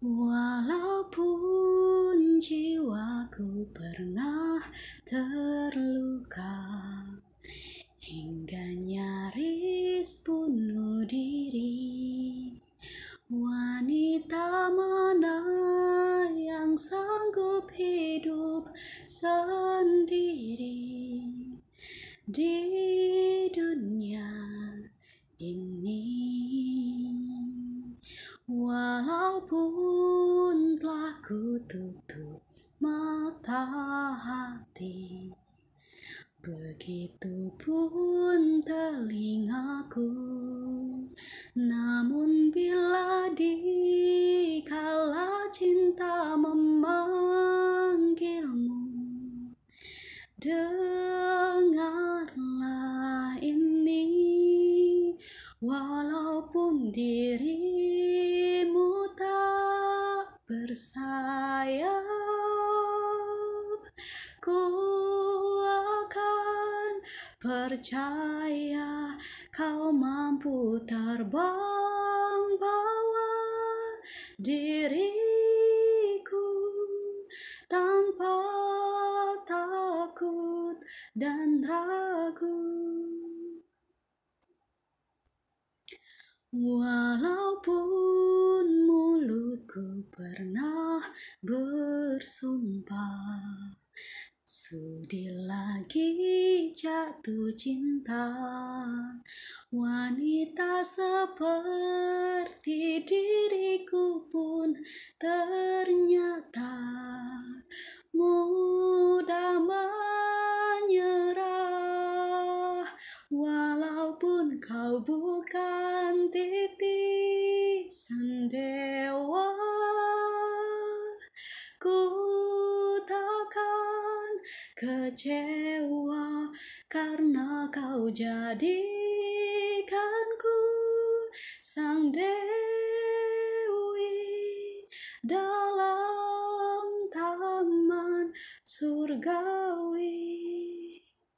Walaupun jiwaku pernah terluka Hingga nyaris bunuh diri. Wanita mana yang sanggup hidup sendiri? Di dunia ini Walaupun ku tutup mata hati Begitupun telingaku Namun bila dikala cinta memanggilmu Dengarlah ini Walaupun tak bersayap Ku akan percaya kau mampu terbang bawa diriku tanpa takut dan ragu. Walaupun mulutku pernah bersumpah Sudi lagi jatuh cinta. Wanita seperti diriku pun ternyata Mudah menyerah. Walaupun kau bukan titisan dewa kecewa Karena kau jadikanku Sang Dewi dalam taman surgawi